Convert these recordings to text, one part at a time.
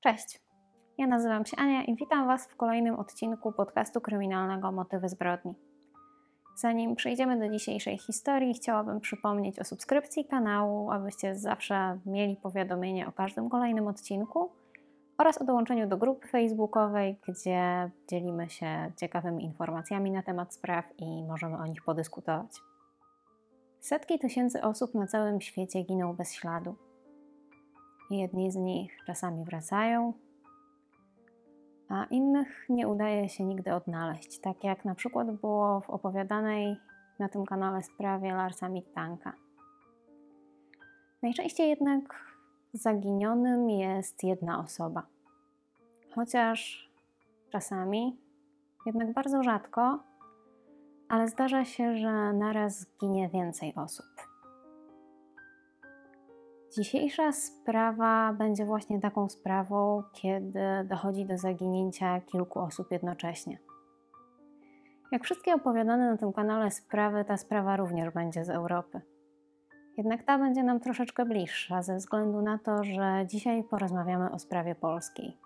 Cześć, ja nazywam się Ania i witam Was w kolejnym odcinku podcastu kryminalnego Motywy zbrodni. Zanim przejdziemy do dzisiejszej historii, chciałabym przypomnieć o subskrypcji kanału, abyście zawsze mieli powiadomienie o każdym kolejnym odcinku oraz o dołączeniu do grupy facebookowej, gdzie dzielimy się ciekawymi informacjami na temat spraw i możemy o nich podyskutować. Setki tysięcy osób na całym świecie giną bez śladu. Jedni z nich czasami wracają, a innych nie udaje się nigdy odnaleźć, tak jak na przykład było w opowiadanej na tym kanale sprawie Larsa Mittanka. Najczęściej jednak zaginionym jest jedna osoba. Chociaż czasami, jednak bardzo rzadko, ale zdarza się, że naraz ginie więcej osób. Dzisiejsza sprawa będzie właśnie taką sprawą, kiedy dochodzi do zaginięcia kilku osób jednocześnie. Jak wszystkie opowiadane na tym kanale sprawy, ta sprawa również będzie z Europy. Jednak ta będzie nam troszeczkę bliższa, ze względu na to, że dzisiaj porozmawiamy o sprawie polskiej.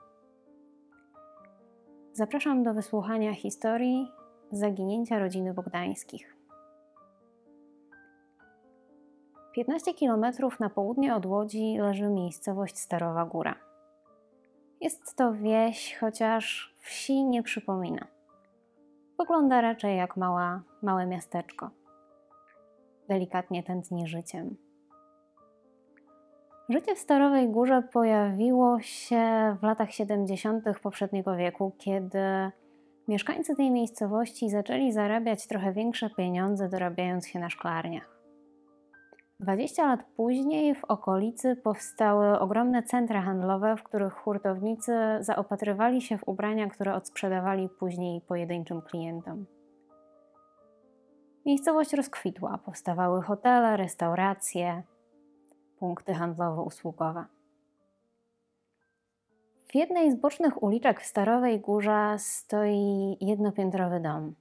Zapraszam do wysłuchania historii zaginięcia rodziny Bogdańskich. 15 km na południe od Łodzi leży miejscowość Starowa Góra. Jest to wieś, chociaż wsi nie przypomina. Wygląda raczej jak mała, małe miasteczko. Delikatnie tętni życiem. Życie w Starowej Górze pojawiło się w latach 70. poprzedniego wieku, kiedy mieszkańcy tej miejscowości zaczęli zarabiać trochę większe pieniądze, dorabiając się na szklarniach. 20 lat później w okolicy powstały ogromne centra handlowe, w których hurtownicy zaopatrywali się w ubrania, które odsprzedawali później pojedynczym klientom. Miejscowość rozkwitła, powstawały hotele, restauracje, punkty handlowo-usługowe. W jednej z bocznych uliczek w Starowej Górze stoi jednopiętrowy dom.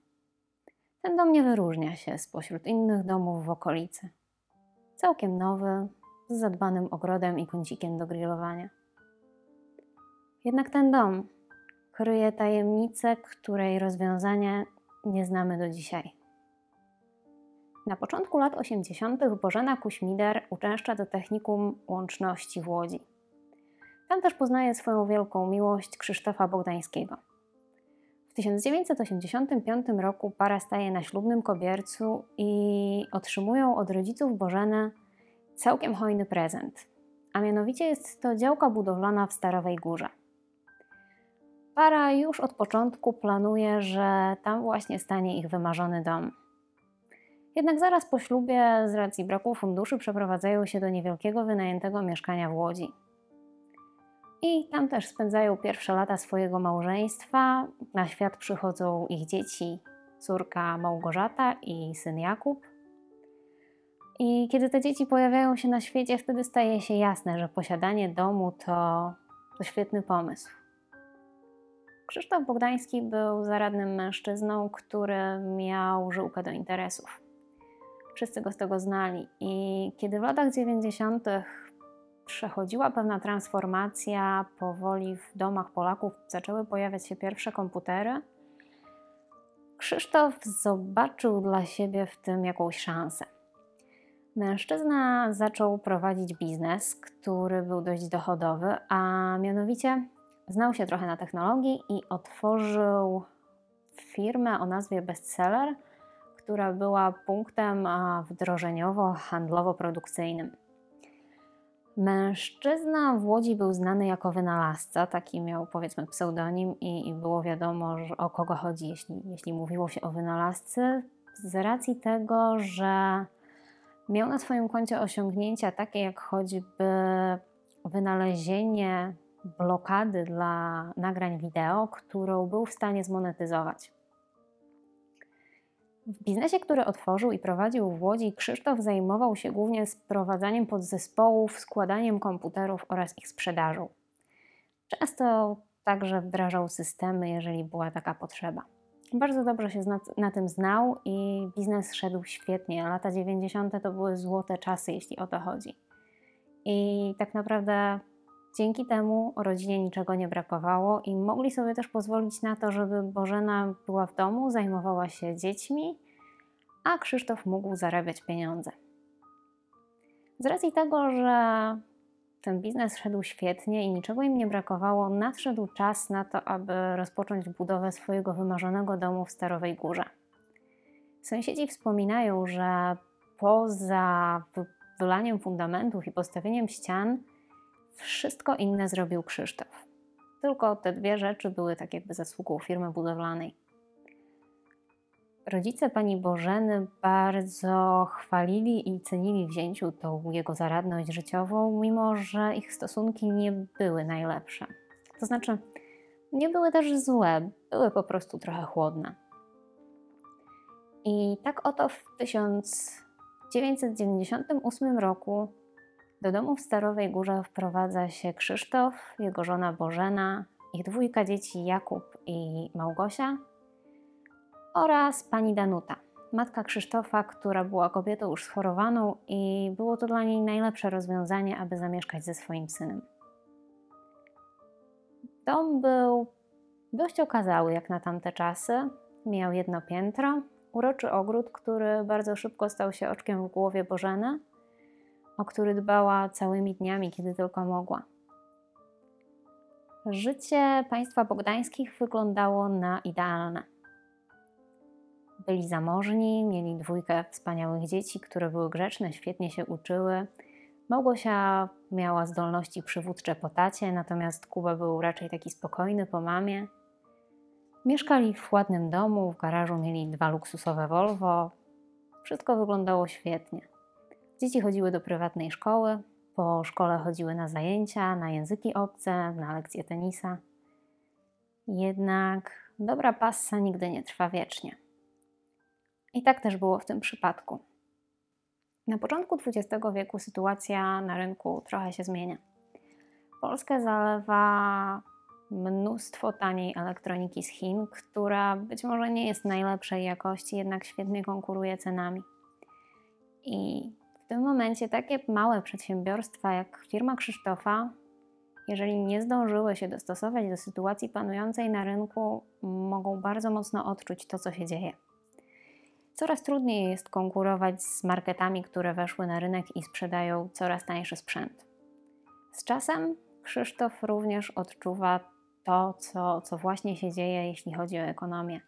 Ten dom nie wyróżnia się spośród innych domów w okolicy całkiem nowy, z zadbanym ogrodem i kącikiem do grillowania. Jednak ten dom kryje tajemnicę, której rozwiązania nie znamy do dzisiaj. Na początku lat 80. Bożena Kuśmider uczęszcza do technikum łączności w Łodzi. Tam też poznaje swoją wielką miłość Krzysztofa Bogdańskiego. W 1985 roku para staje na ślubnym kobiercu i otrzymują od rodziców Bożenę całkiem hojny prezent, a mianowicie jest to działka budowlana w Starowej Górze. Para już od początku planuje, że tam właśnie stanie ich wymarzony dom. Jednak zaraz po ślubie, z racji braku funduszy, przeprowadzają się do niewielkiego wynajętego mieszkania w Łodzi. I tam też spędzają pierwsze lata swojego małżeństwa. Na świat przychodzą ich dzieci, córka Małgorzata i syn Jakub. I kiedy te dzieci pojawiają się na świecie, wtedy staje się jasne, że posiadanie domu to, to świetny pomysł. Krzysztof Bogdański był zaradnym mężczyzną, który miał żyłkę do interesów. Wszyscy go z tego znali. I kiedy w latach 90. przechodziła pewna transformacja, powoli w domach Polaków zaczęły pojawiać się pierwsze komputery, Krzysztof zobaczył dla siebie w tym jakąś szansę. Mężczyzna zaczął prowadzić biznes, który był dość dochodowy, a mianowicie znał się trochę na technologii i otworzył firmę o nazwie Bestseller, która była punktem wdrożeniowo-handlowo-produkcyjnym. Mężczyzna w Łodzi był znany jako wynalazca, taki miał powiedzmy pseudonim i, i było wiadomo, o kogo chodzi, jeśli, jeśli mówiło się o wynalazcy, z racji tego, że Miał na swoim koncie osiągnięcia takie jak choćby wynalezienie blokady dla nagrań wideo, którą był w stanie zmonetyzować. W biznesie, który otworzył i prowadził w Łodzi, Krzysztof zajmował się głównie sprowadzaniem podzespołów, składaniem komputerów oraz ich sprzedażą. Często także wdrażał systemy, jeżeli była taka potrzeba. Bardzo dobrze się na, na tym znał i biznes szedł świetnie. Lata 90. to były złote czasy, jeśli o to chodzi. I tak naprawdę Dzięki temu rodzinie niczego nie brakowało i mogli sobie też pozwolić na to, żeby Bożena była w domu, zajmowała się dziećmi, a Krzysztof mógł zarabiać pieniądze. Z racji tego, że ten biznes szedł świetnie i niczego im nie brakowało, nadszedł czas na to, aby rozpocząć budowę swojego wymarzonego domu w Starowej Górze. Sąsiedzi wspominają, że poza wylaniem fundamentów i postawieniem ścian, wszystko inne zrobił Krzysztof. Tylko te dwie rzeczy były tak jakby zasługą firmy budowlanej. Rodzice pani Bożeny bardzo chwalili i cenili wzięciu tą jego zaradność życiową, mimo że ich stosunki nie były najlepsze. To znaczy, nie były też złe, były po prostu trochę chłodne. I tak oto w 1998 roku do domu w Starowej Górze wprowadza się Krzysztof, jego żona Bożena, ich dwójka dzieci Jakub i Małgosia oraz pani Danuta, matka Krzysztofa, która była kobietą już schorowaną i było to dla niej najlepsze rozwiązanie, aby zamieszkać ze swoim synem. Dom był dość okazały jak na tamte czasy. Miał jedno piętro, uroczy ogród, który bardzo szybko stał się oczkiem w głowie Bożeny, o który dbała całymi dniami, kiedy tylko mogła. Życie państwa bogdańskich wyglądało na idealne. Byli zamożni, mieli dwójkę wspaniałych dzieci, które były grzeczne, świetnie się uczyły. Małgosia miała zdolności przywódcze po tacie, natomiast Kuba był raczej taki spokojny po mamie. Mieszkali w ładnym domu, w garażu mieli dwa luksusowe Volvo. Wszystko wyglądało świetnie. Dzieci chodziły do prywatnej szkoły, po szkole chodziły na zajęcia, na języki obce, na lekcje tenisa. Jednak dobra passa nigdy nie trwa wiecznie. I tak też było w tym przypadku. Na początku XX wieku sytuacja na rynku trochę się zmienia. Polskę zalewa mnóstwo taniej elektroniki z Chin, która być może nie jest najlepszej jakości, jednak świetnie konkuruje cenami. I w tym momencie takie małe przedsiębiorstwa jak firma Krzysztofa, jeżeli nie zdążyły się dostosować do sytuacji panującej na rynku, mogą bardzo mocno odczuć to, co się dzieje. Coraz trudniej jest konkurować z marketami, które weszły na rynek i sprzedają coraz tańszy sprzęt. Z czasem Krzysztof również odczuwa to, co, co właśnie się dzieje, jeśli chodzi o ekonomię.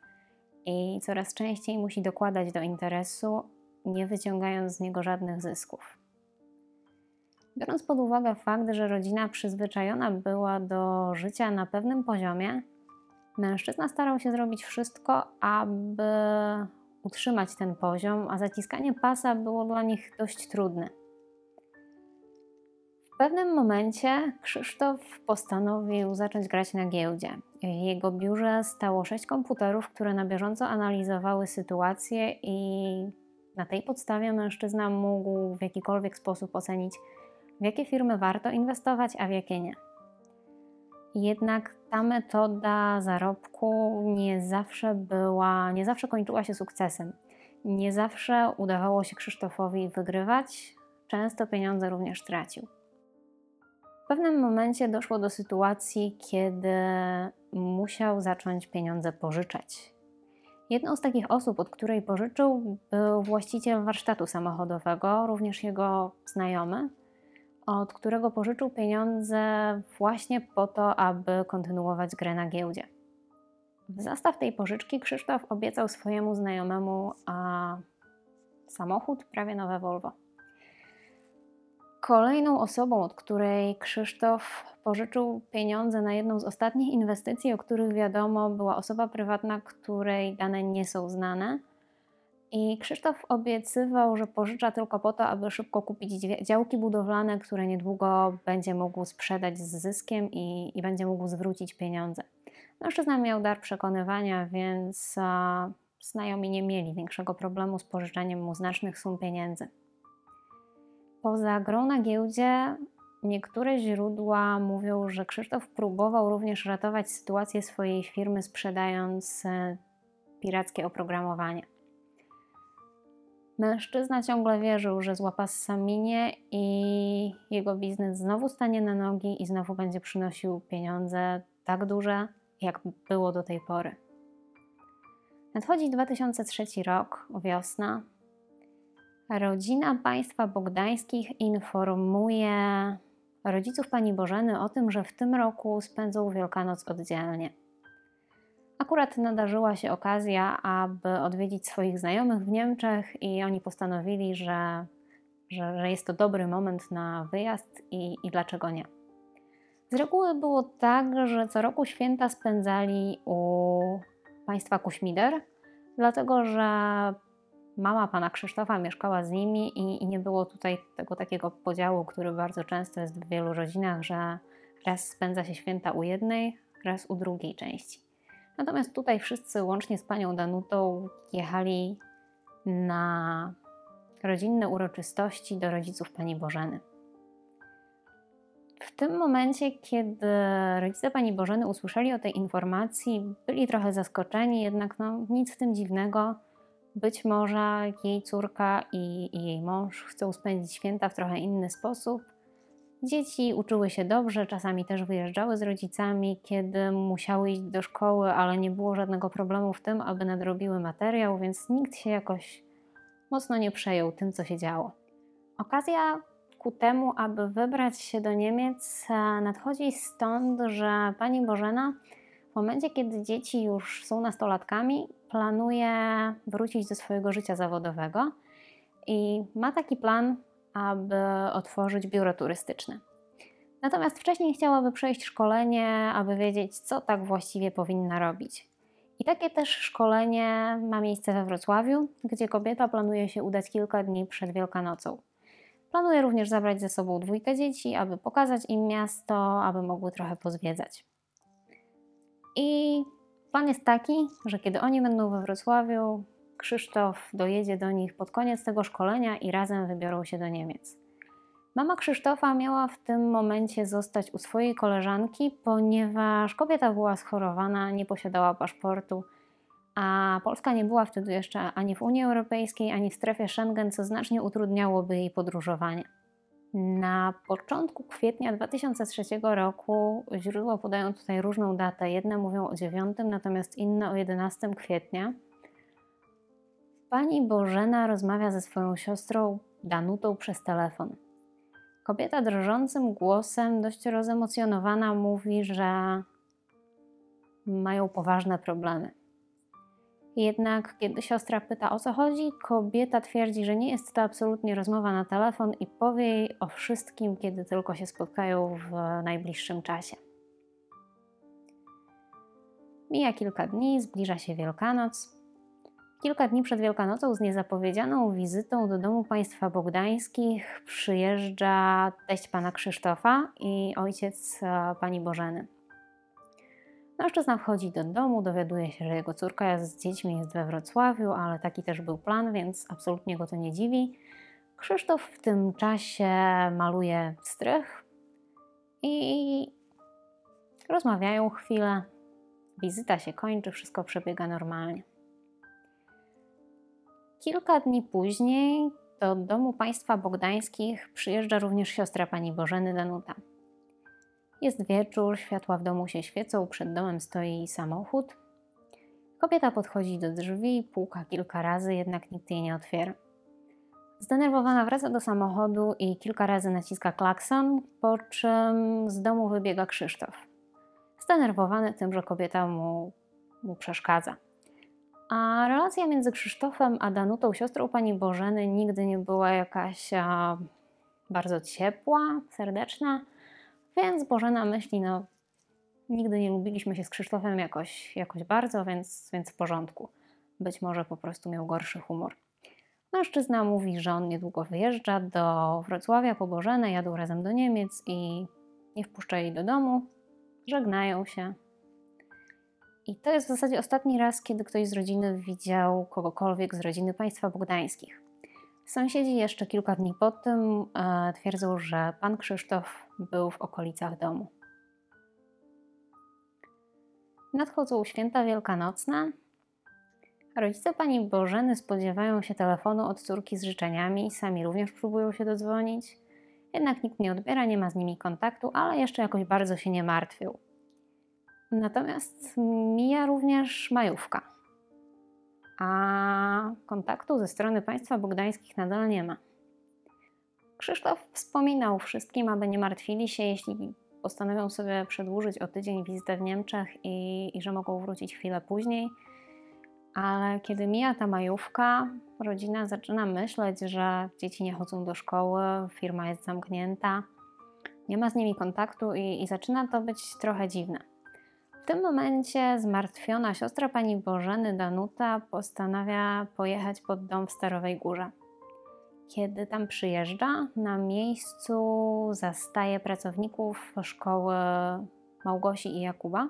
I coraz częściej musi dokładać do interesu, nie wyciągając z niego żadnych zysków. Biorąc pod uwagę fakt, że rodzina przyzwyczajona była do życia na pewnym poziomie, mężczyzna starał się zrobić wszystko, aby utrzymać ten poziom, a zaciskanie pasa było dla nich dość trudne. W pewnym momencie Krzysztof postanowił zacząć grać na giełdzie. W jego biurze stało sześć komputerów, które na bieżąco analizowały sytuację, i na tej podstawie mężczyzna mógł w jakikolwiek sposób ocenić, w jakie firmy warto inwestować, a w jakie nie. Jednak ta metoda zarobku nie zawsze była, nie zawsze kończyła się sukcesem. Nie zawsze udawało się Krzysztofowi wygrywać, często pieniądze również tracił. W pewnym momencie doszło do sytuacji, kiedy musiał zacząć pieniądze pożyczać. Jedną z takich osób, od której pożyczył, był właściciel warsztatu samochodowego, również jego znajomy, od którego pożyczył pieniądze właśnie po to, aby kontynuować grę na giełdzie. W zastaw tej pożyczki Krzysztof obiecał swojemu znajomemu a, samochód, prawie nowe Volvo. Kolejną osobą, od której Krzysztof pożyczył pieniądze na jedną z ostatnich inwestycji, o których wiadomo, była osoba prywatna, której dane nie są znane. I Krzysztof obiecywał, że pożycza tylko po to, aby szybko kupić działki budowlane, które niedługo będzie mógł sprzedać z zyskiem i, i będzie mógł zwrócić pieniądze. Mężczyzna miał dar przekonywania, więc a, znajomi nie mieli większego problemu z pożyczaniem mu znacznych sum pieniędzy. Poza grą na giełdzie, niektóre źródła mówią, że Krzysztof próbował również ratować sytuację swojej firmy, sprzedając e, pirackie oprogramowanie. Mężczyzna ciągle wierzył, że złapa Saminie i jego biznes znowu stanie na nogi i znowu będzie przynosił pieniądze tak duże, jak było do tej pory. Nadchodzi 2003 rok, wiosna. Rodzina państwa bogdańskich informuje rodziców pani Bożeny o tym, że w tym roku spędzą Wielkanoc oddzielnie. Akurat nadarzyła się okazja, aby odwiedzić swoich znajomych w Niemczech, i oni postanowili, że, że, że jest to dobry moment na wyjazd i, i dlaczego nie. Z reguły było tak, że co roku święta spędzali u państwa Kuśmider, dlatego że mama pana Krzysztofa mieszkała z nimi i, i, nie było tutaj tego takiego podziału, który bardzo często jest w wielu rodzinach, że raz spędza się święta u jednej, raz u drugiej części. Natomiast tutaj wszyscy, łącznie z panią Danutą, jechali na rodzinne uroczystości do rodziców pani Bożeny. W tym momencie, kiedy rodzice pani Bożeny usłyszeli o tej informacji, byli trochę zaskoczeni, jednak no, nic w tym dziwnego. Być może jej córka i, jej mąż chcą spędzić święta w trochę inny sposób. Dzieci uczyły się dobrze, czasami też wyjeżdżały z rodzicami, kiedy musiały iść do szkoły, ale nie było żadnego problemu w tym, aby nadrobiły materiał, więc nikt się jakoś mocno nie przejął tym, co się działo. Okazja ku temu, aby wybrać się do Niemiec, e, nadchodzi stąd, że pani Bożena w momencie, kiedy dzieci już są nastolatkami, planuje wrócić do swojego życia zawodowego i ma taki plan, aby otworzyć biuro turystyczne. Natomiast wcześniej chciałaby przejść szkolenie, aby wiedzieć, co tak właściwie powinna robić. I takie też szkolenie ma miejsce we Wrocławiu, gdzie kobieta planuje się udać kilka dni przed Wielkanocą. Planuje również zabrać ze sobą dwójkę dzieci, aby pokazać im miasto, aby mogły trochę pozwiedzać. I plan jest taki, że kiedy oni będą we Wrocławiu, Krzysztof dojedzie do nich pod koniec tego szkolenia i razem wybiorą się do Niemiec. Mama Krzysztofa miała w tym momencie zostać u swojej koleżanki, ponieważ kobieta była schorowana, nie posiadała paszportu, a Polska nie była wtedy jeszcze ani w Unii Europejskiej, ani w strefie Schengen, co znacznie utrudniałoby jej podróżowanie. Na początku kwietnia 2003 roku źródła podają tutaj różną datę. Jedne mówią o 9, natomiast inne o 11 kwietnia. Pani Bożena rozmawia ze swoją siostrą Danutą przez telefon. Kobieta drżącym głosem, dość rozemocjonowana, mówi, że mają poważne problemy. Jednak kiedy siostra pyta o co chodzi, kobieta twierdzi, że nie jest to absolutnie rozmowa na telefon i powie jej o wszystkim, kiedy tylko się spotkają w najbliższym czasie. Mija kilka dni, zbliża się Wielkanoc. Kilka dni przed Wielkanocą z niezapowiedzianą wizytą do domu państwa bogdańskich przyjeżdża teść pana Krzysztofa i ojciec e, pani Bożeny. Mężczyzna wchodzi do domu, dowiaduje się, że jego córka z dziećmi jest we Wrocławiu, ale taki też był plan, więc absolutnie go to nie dziwi. Krzysztof w tym czasie maluje strych i rozmawiają chwilę. Wizyta się kończy, wszystko przebiega normalnie. Kilka dni później do domu państwa bogdańskich przyjeżdża również siostra pani Bożeny Danuta. Jest wieczór, światła w domu się świecą, przed domem stoi samochód. Kobieta podchodzi do drzwi, puka kilka razy, jednak nikt jej nie otwiera. Zdenerwowana wraca do samochodu i kilka razy naciska klakson, po czym z domu wybiega Krzysztof. Zdenerwowany tym, że kobieta mu, mu przeszkadza. A relacja między Krzysztofem a Danutą, siostrą pani Bożeny, nigdy nie była jakaś a, bardzo ciepła, serdeczna. Więc Bożena myśli, no nigdy nie lubiliśmy się z Krzysztofem jakoś, jakoś bardzo, więc, więc w porządku. Być może po prostu miał gorszy humor. Mężczyzna mówi, że on niedługo wyjeżdża do Wrocławia po Bożenę, jadą razem do Niemiec i nie wpuszcza jej do domu. Żegnają się. I to jest w zasadzie ostatni raz, kiedy ktoś z rodziny widział kogokolwiek z rodziny państwa bogdańskich. Sąsiedzi jeszcze kilka dni po tym e, twierdzą, że pan Krzysztof był w okolicach domu. Nadchodzą święta wielkanocne, Rodzice pani Bożeny spodziewają się telefonu od córki z życzeniami, sami również próbują się dodzwonić. Jednak nikt nie odbiera, nie ma z nimi kontaktu, ale jeszcze jakoś bardzo się nie martwią. Natomiast mija również majówka, a kontaktu ze strony państwa bogdańskich nadal nie ma. Krzysztof wspominał wszystkim, aby nie martwili się, jeśli postanowią sobie przedłużyć o tydzień wizytę w Niemczech i, i że mogą wrócić chwilę później. Ale kiedy mija ta majówka, rodzina zaczyna myśleć, że dzieci nie chodzą do szkoły, firma jest zamknięta, nie ma z nimi kontaktu i, i zaczyna to być trochę dziwne. W tym momencie zmartwiona siostra pani Bożeny Danuta postanawia pojechać pod dom w Starowej Górze. Kiedy tam przyjeżdża, na miejscu zastaje pracowników szkoły Małgosi i Jakuba.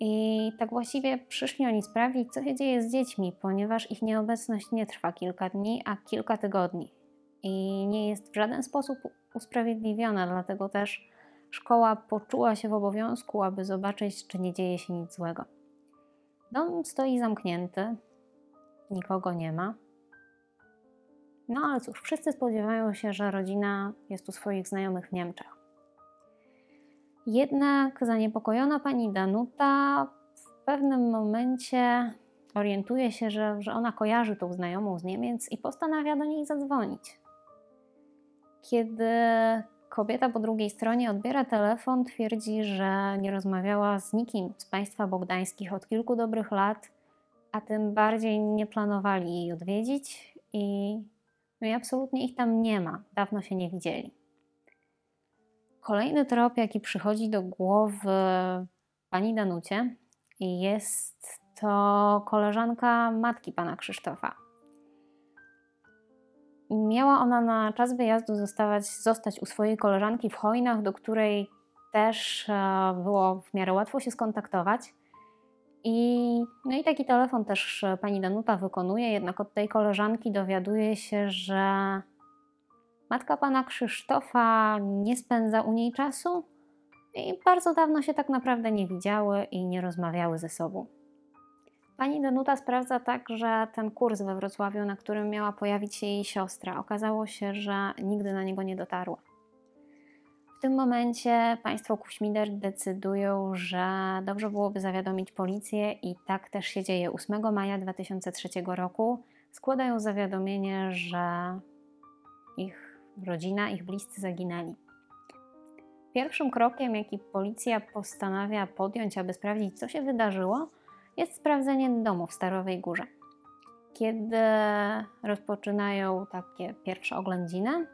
I tak właściwie przyszli oni sprawdzić, co się dzieje z dziećmi, ponieważ ich nieobecność nie trwa kilka dni, a kilka tygodni. I nie jest w żaden sposób usprawiedliwiona, dlatego też szkoła poczuła się w obowiązku, aby zobaczyć, czy nie dzieje się nic złego. Dom stoi zamknięty, nikogo nie ma. No ale cóż, wszyscy spodziewają się, że rodzina jest u swoich znajomych w Niemczech. Jednak zaniepokojona pani Danuta w pewnym momencie orientuje się, że, że ona kojarzy tą znajomą z Niemiec i postanawia do niej zadzwonić. Kiedy kobieta po drugiej stronie odbiera telefon, twierdzi, że nie rozmawiała z nikim z państwa bogdańskich od kilku dobrych lat, a tym bardziej nie planowali jej odwiedzić i no i absolutnie ich tam nie ma, dawno się nie widzieli. Kolejny trop, jaki przychodzi do głowy pani Danucie, jest to koleżanka matki pana Krzysztofa. Miała ona na czas wyjazdu zostawać, zostać u swojej koleżanki w Chojnach, do której też e, było w miarę łatwo się skontaktować. I, no i taki telefon też e, pani Danuta wykonuje, jednak od tej koleżanki dowiaduje się, że matka pana Krzysztofa nie spędza u niej czasu i bardzo dawno się tak naprawdę nie widziały i nie rozmawiały ze sobą. Pani Danuta sprawdza także ten kurs we Wrocławiu, na którym miała pojawić się jej siostra. Okazało się, że nigdy na niego nie dotarła tym momencie państwo Kuśmider decydują, że dobrze byłoby zawiadomić policję i tak też się dzieje. 8 maja 2003 roku składają zawiadomienie, że ich rodzina, ich bliscy zaginęli. Pierwszym krokiem, jaki policja postanawia podjąć, aby sprawdzić, co się wydarzyło, jest sprawdzenie domu w Starowej Górze. Kiedy rozpoczynają takie pierwsze oględziny,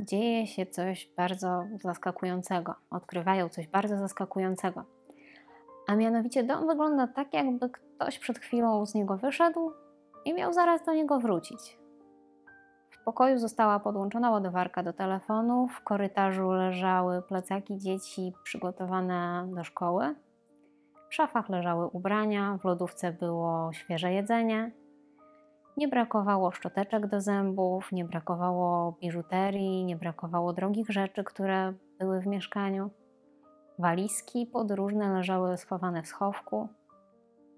dzieje się coś bardzo zaskakującego, odkrywają coś bardzo zaskakującego. A mianowicie dom wygląda tak, jakby ktoś przed chwilą z niego wyszedł i miał zaraz do niego wrócić. W pokoju została podłączona ładowarka do telefonu, w korytarzu leżały plecaki dzieci przygotowane do szkoły, w szafach leżały ubrania, w lodówce było świeże jedzenie, nie brakowało szczoteczek do zębów, nie brakowało biżuterii, nie brakowało drogich rzeczy, które były w mieszkaniu. Walizki podróżne leżały schowane w schowku.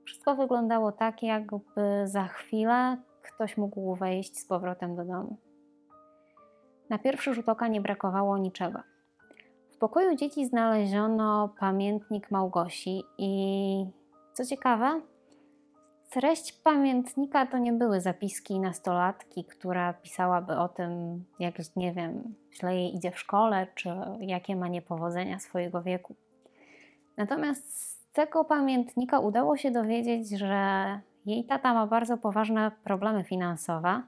Wszystko wyglądało tak, jakby za chwilę ktoś mógł wejść z powrotem do domu. Na pierwszy rzut oka nie brakowało niczego. Pokoju dzieci znaleziono pamiętnik Małgosi i co ciekawe, Treść pamiętnika to nie były zapiski nastolatki, która pisałaby o tym, jak, nie wiem, źle jej idzie w szkole, czy jakie ma niepowodzenia swojego wieku. Natomiast z tego pamiętnika udało się dowiedzieć, że jej tata ma bardzo poważne problemy finansowe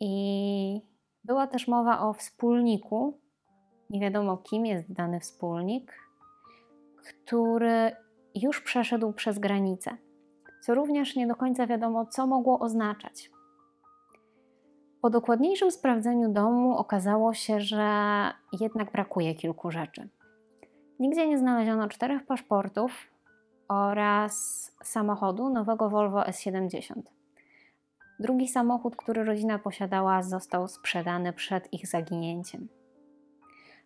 i była też mowa o wspólniku, nie wiadomo kim jest dany wspólnik, który już przeszedł przez granicę co również nie do końca wiadomo, co mogło oznaczać. Po dokładniejszym sprawdzeniu domu okazało się, że jednak brakuje kilku rzeczy. Nigdzie nie znaleziono czterech paszportów oraz samochodu nowego Volvo S70. Drugi samochód, który rodzina posiadała, został sprzedany przed ich zaginięciem.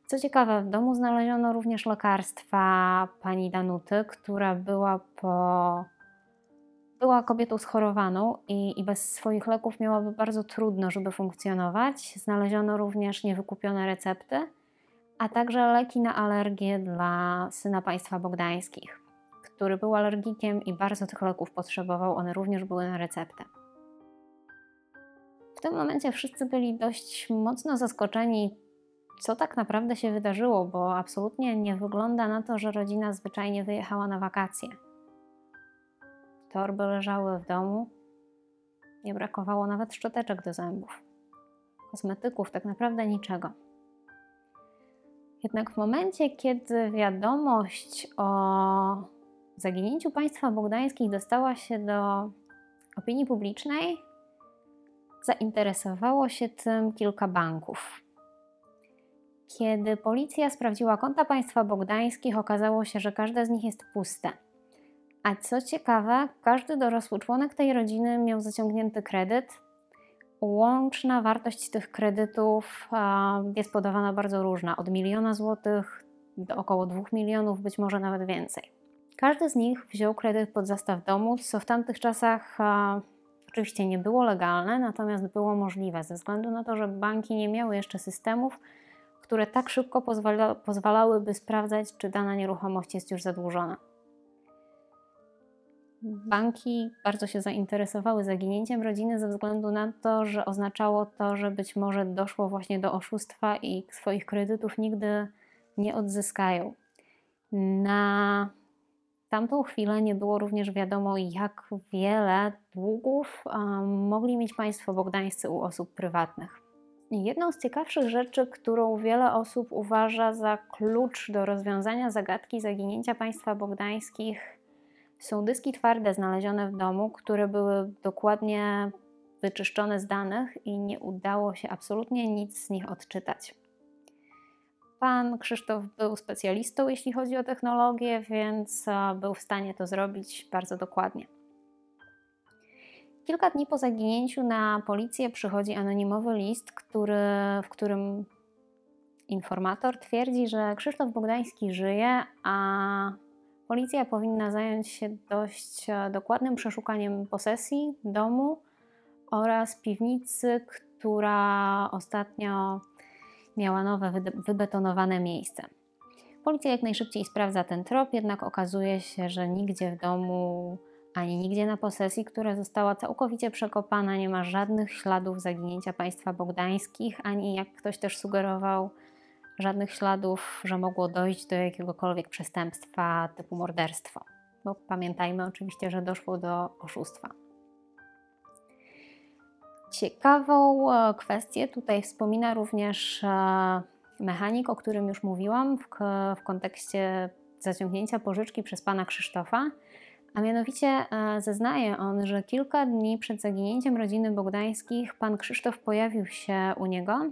Co ciekawe, w domu znaleziono również lekarstwa pani Danuty, która była po była kobietą schorowaną i, i bez swoich leków miałaby bardzo trudno, żeby funkcjonować. Znaleziono również niewykupione recepty, a także leki na alergię dla syna państwa bogdańskich, który był alergikiem i bardzo tych leków potrzebował. One również były na receptę. W tym momencie wszyscy byli dość mocno zaskoczeni, co tak naprawdę się wydarzyło, bo absolutnie nie wygląda na to, że rodzina zwyczajnie wyjechała na wakacje. Torby leżały w domu. Nie brakowało nawet szczoteczek do zębów. Kosmetyków, tak naprawdę niczego. Jednak w momencie, kiedy wiadomość o zaginięciu państwa bogdańskich dostała się do opinii publicznej, zainteresowało się tym kilka banków. Kiedy policja sprawdziła konta państwa bogdańskich, okazało się, że każde z nich jest puste. A co ciekawe, każdy dorosły członek tej rodziny miał zaciągnięty kredyt. Łączna wartość tych kredytów jest podawana bardzo różna, od miliona złotych do około dwóch milionów, być może nawet więcej. Każdy z nich wziął kredyt pod zastaw domu, co w tamtych czasach oczywiście nie było legalne, natomiast było możliwe ze względu na to, że banki nie miały jeszcze systemów, które tak szybko pozwala, pozwalałyby sprawdzać, czy dana nieruchomość jest już zadłużona. Banki bardzo się zainteresowały zaginięciem rodziny ze względu na to, że oznaczało to, że być może doszło właśnie do oszustwa i swoich kredytów nigdy nie odzyskają. Na tamtą chwilę nie było również wiadomo, jak wiele długów mogli mieć państwo bogdańscy u osób prywatnych. Jedną z ciekawszych rzeczy, którą wiele osób uważa za klucz do rozwiązania zagadki zaginięcia państwa bogdańskich, są dyski twarde znalezione w domu, które były dokładnie wyczyszczone z danych i nie udało się absolutnie nic z nich odczytać. Pan Krzysztof był specjalistą, jeśli chodzi o technologię, więc e, był w stanie to zrobić bardzo dokładnie. Kilka dni po zaginięciu na policję przychodzi anonimowy list, który, w którym informator twierdzi, że Krzysztof Bogdański żyje, a policja powinna zająć się dość e, dokładnym przeszukaniem posesji, domu oraz piwnicy, która ostatnio miała nowe wybetonowane miejsce. Policja jak najszybciej sprawdza ten trop, jednak okazuje się, że nigdzie w domu ani nigdzie na posesji, która została całkowicie przekopana, nie ma żadnych śladów zaginięcia państwa bogdańskich, ani jak ktoś też sugerował, żadnych śladów, że mogło dojść do jakiegokolwiek przestępstwa typu morderstwo. Bo pamiętajmy oczywiście, że doszło do oszustwa. Ciekawą e, kwestię tutaj wspomina również e, mechanik, o którym już mówiłam w, w kontekście zaciągnięcia pożyczki przez pana Krzysztofa. A mianowicie e, zeznaje on, że kilka dni przed zaginięciem rodziny Bogdańskich pan Krzysztof pojawił się u niego,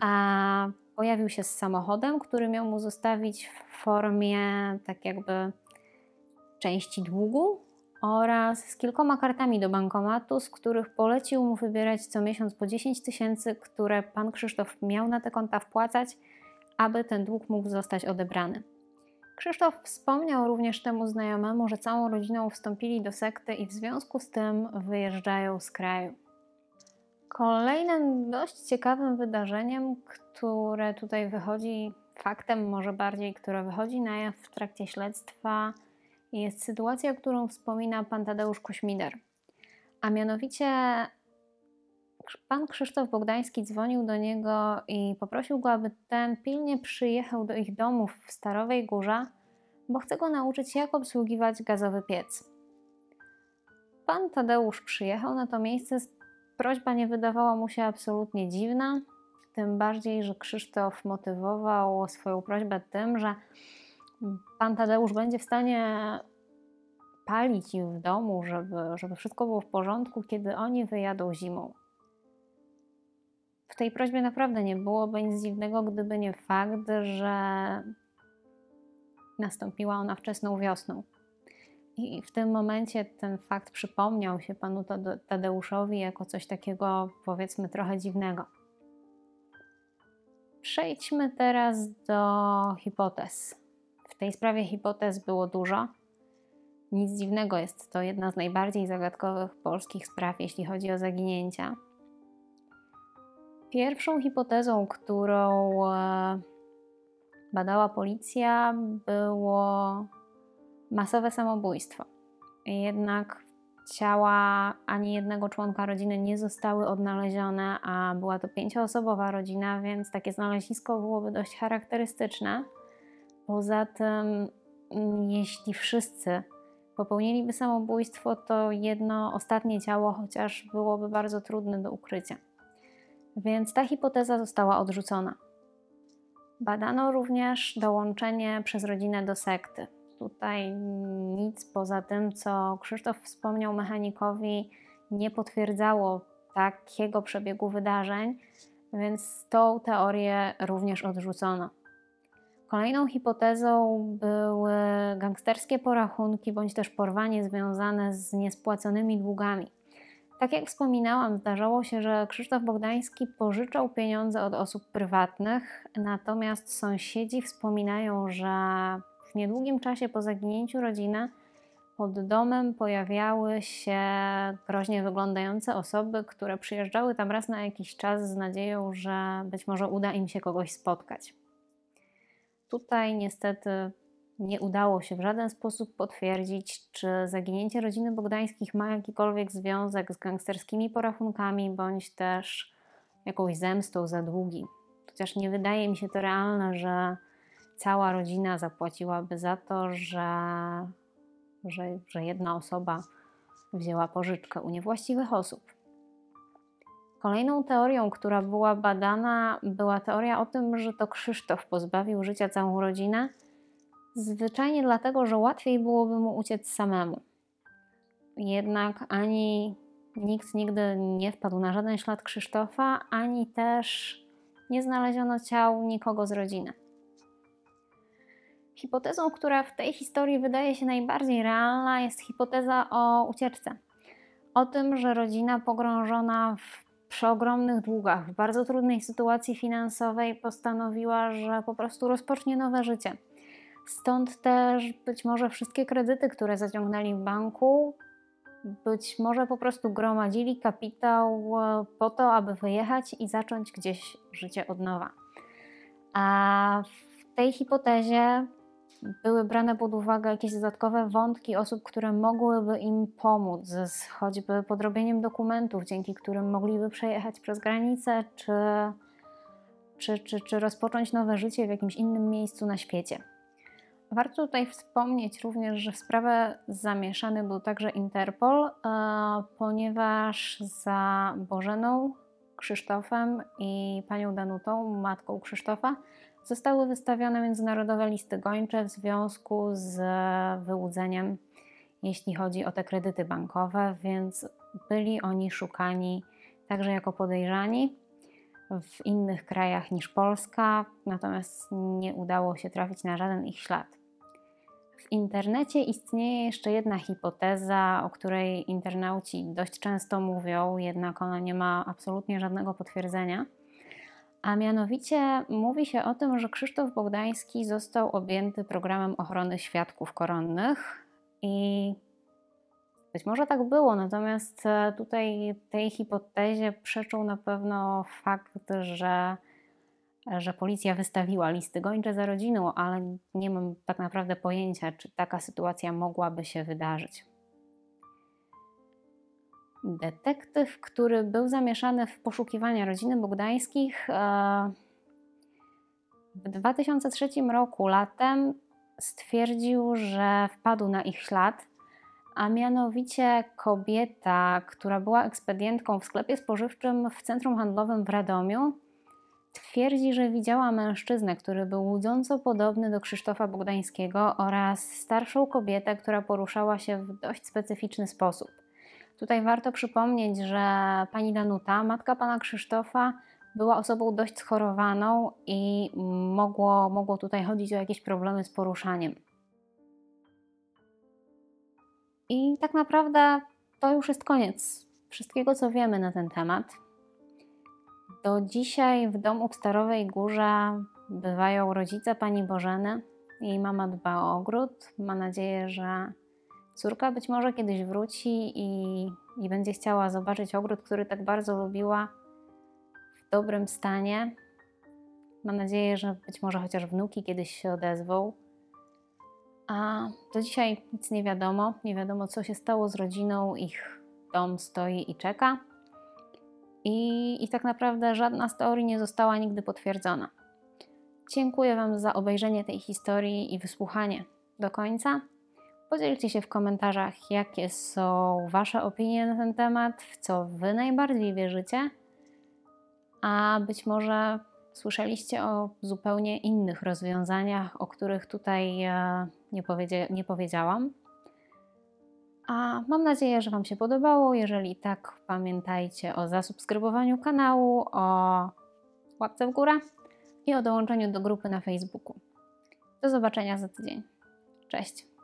a pojawił się z samochodem, który miał mu zostawić w formie tak jakby części długu oraz z kilkoma kartami do bankomatu, z których polecił mu wybierać co miesiąc po 10 tysięcy, które pan Krzysztof miał na te konta wpłacać, aby ten dług mógł zostać odebrany. Krzysztof wspomniał również temu znajomemu, że całą rodziną wstąpili do sekty i w związku z tym wyjeżdżają z kraju. Kolejnym dość ciekawym wydarzeniem, które tutaj wychodzi, faktem może bardziej, które wychodzi na jaw w trakcie śledztwa, jest sytuacja, którą wspomina pan Tadeusz Kuśmider. A mianowicie pan Krzysztof Bogdański dzwonił do niego i poprosił go, aby ten pilnie przyjechał do ich domów w Starowej Górze, bo chce go nauczyć, jak obsługiwać gazowy piec. Pan Tadeusz przyjechał na to miejsce. Prośba nie wydawała mu się absolutnie dziwna, tym bardziej, że Krzysztof motywował swoją prośbę tym, że pan Tadeusz będzie w stanie palić im w domu, żeby, żeby wszystko było w porządku, kiedy oni wyjadą zimą. W tej prośbie naprawdę nie byłoby nic dziwnego, gdyby nie fakt, że nastąpiła ona wczesną wiosną. I w tym momencie ten fakt przypomniał się panu Tadeuszowi jako coś takiego, powiedzmy, trochę dziwnego. Przejdźmy teraz do hipotez. W tej sprawie hipotez było dużo. Nic dziwnego, jest to jedna z najbardziej zagadkowych polskich spraw, jeśli chodzi o zaginięcia. Pierwszą hipotezą, którą e, badała policja, było masowe samobójstwo. Jednak ciała ani jednego członka rodziny nie zostały odnalezione, a była to pięcioosobowa rodzina, więc takie znalezisko byłoby dość charakterystyczne. Poza tym, mm, jeśli wszyscy popełniliby samobójstwo, to jedno ostatnie ciało chociaż byłoby bardzo trudne do ukrycia. Więc ta hipoteza została odrzucona. Badano również dołączenie przez rodzinę do sekty. Tutaj nic poza tym, co Krzysztof wspomniał mechanikowi, nie potwierdzało takiego przebiegu wydarzeń, więc tą teorię również odrzucono. Kolejną hipotezą były gangsterskie porachunki bądź też porwanie związane z niespłaconymi długami. Tak jak wspominałam, zdarzało się, że Krzysztof Bogdański pożyczał pieniądze od osób prywatnych, natomiast sąsiedzi wspominają, że w niedługim czasie po zaginięciu rodziny pod domem pojawiały się groźnie wyglądające osoby, które przyjeżdżały tam raz na jakiś czas z nadzieją, że być może uda im się kogoś spotkać. Tutaj niestety nie udało się w żaden sposób potwierdzić, czy zaginięcie rodziny Bogdańskich ma jakikolwiek związek z gangsterskimi porachunkami, bądź też jakąś zemstą za długi. Chociaż nie wydaje mi się to realne, że cała rodzina zapłaciłaby za to, że, że, że jedna osoba wzięła pożyczkę u niewłaściwych osób. Kolejną teorią, która była badana, była teoria o tym, że to Krzysztof pozbawił życia całą rodzinę, zwyczajnie dlatego, że łatwiej byłoby mu uciec samemu. Jednak ani nikt nigdy nie wpadł na żaden ślad Krzysztofa, ani też nie znaleziono ciał nikogo z rodziny. Hipotezą, która w tej historii wydaje się najbardziej realna, jest hipoteza o ucieczce. O tym, że rodzina pogrążona w przeogromnych długach, w bardzo trudnej sytuacji finansowej, postanowiła, że po prostu rozpocznie nowe życie. Stąd też być może wszystkie kredyty, które zaciągnęli w banku, być może po prostu gromadzili kapitał e, po to, aby wyjechać i zacząć gdzieś życie od nowa. A w tej hipotezie były brane pod uwagę jakieś dodatkowe wątki osób, które mogłyby im pomóc, z choćby podrobieniem dokumentów, dzięki którym mogliby przejechać przez granicę, czy, czy, czy, czy rozpocząć nowe życie w jakimś innym miejscu na świecie. Warto tutaj wspomnieć również, że w sprawę zamieszany był także Interpol, e, ponieważ za Bożeną, Krzysztofem i panią Danutą, matką Krzysztofa, zostały wystawione międzynarodowe listy gończe w związku z wyłudzeniem, jeśli chodzi o te kredyty bankowe, więc byli oni szukani także jako podejrzani w innych krajach niż Polska, natomiast nie udało się trafić na żaden ich ślad. W internecie istnieje jeszcze jedna hipoteza, o której internauci dość często mówią, jednak ona nie ma absolutnie żadnego potwierdzenia. A mianowicie mówi się o tym, że Krzysztof Bogdański został objęty programem ochrony świadków koronnych i być może tak było, natomiast tutaj tej hipotezie przeczą na pewno fakt, że, że policja wystawiła listy gończe za rodziną, ale nie mam tak naprawdę pojęcia, czy taka sytuacja mogłaby się wydarzyć. Detektyw, który był zamieszany w poszukiwania rodziny Bogdańskich, e, w 2003 roku latem stwierdził, że wpadł na ich ślad, a mianowicie kobieta, która była ekspedientką w sklepie spożywczym w centrum handlowym w Radomiu, twierdzi, że widziała mężczyznę, który był łudząco podobny do Krzysztofa Bogdańskiego oraz starszą kobietę, która poruszała się w dość specyficzny sposób. Tutaj warto przypomnieć, że pani Danuta, matka pana Krzysztofa, była osobą dość schorowaną i mogło, mogło tutaj chodzić o jakieś problemy z poruszaniem. I tak naprawdę to już jest koniec wszystkiego, co wiemy na ten temat. Do dzisiaj w domu w Starowej Górze bywają rodzice pani Bożeny. Jej mama dba o ogród. Ma nadzieję, że Córka być może kiedyś wróci i, i będzie chciała zobaczyć ogród, który tak bardzo lubiła w dobrym stanie. Mam nadzieję, że być może chociaż wnuki kiedyś się odezwą. A do dzisiaj nic nie wiadomo. Nie wiadomo, co się stało z rodziną. Ich dom stoi i czeka. I, I tak naprawdę żadna z teorii nie została nigdy potwierdzona. Dziękuję Wam za obejrzenie tej historii i wysłuchanie do końca. Podzielcie się w komentarzach, jakie są Wasze opinie na ten temat, w co Wy najbardziej wierzycie, a być może słyszeliście o zupełnie innych rozwiązaniach, o których tutaj e, nie, powiedzia nie powiedziałam. A mam nadzieję, że Wam się podobało. Jeżeli tak, pamiętajcie o zasubskrybowaniu kanału, o łapce w górę i o dołączeniu do grupy na Facebooku. Do zobaczenia za tydzień. Cześć!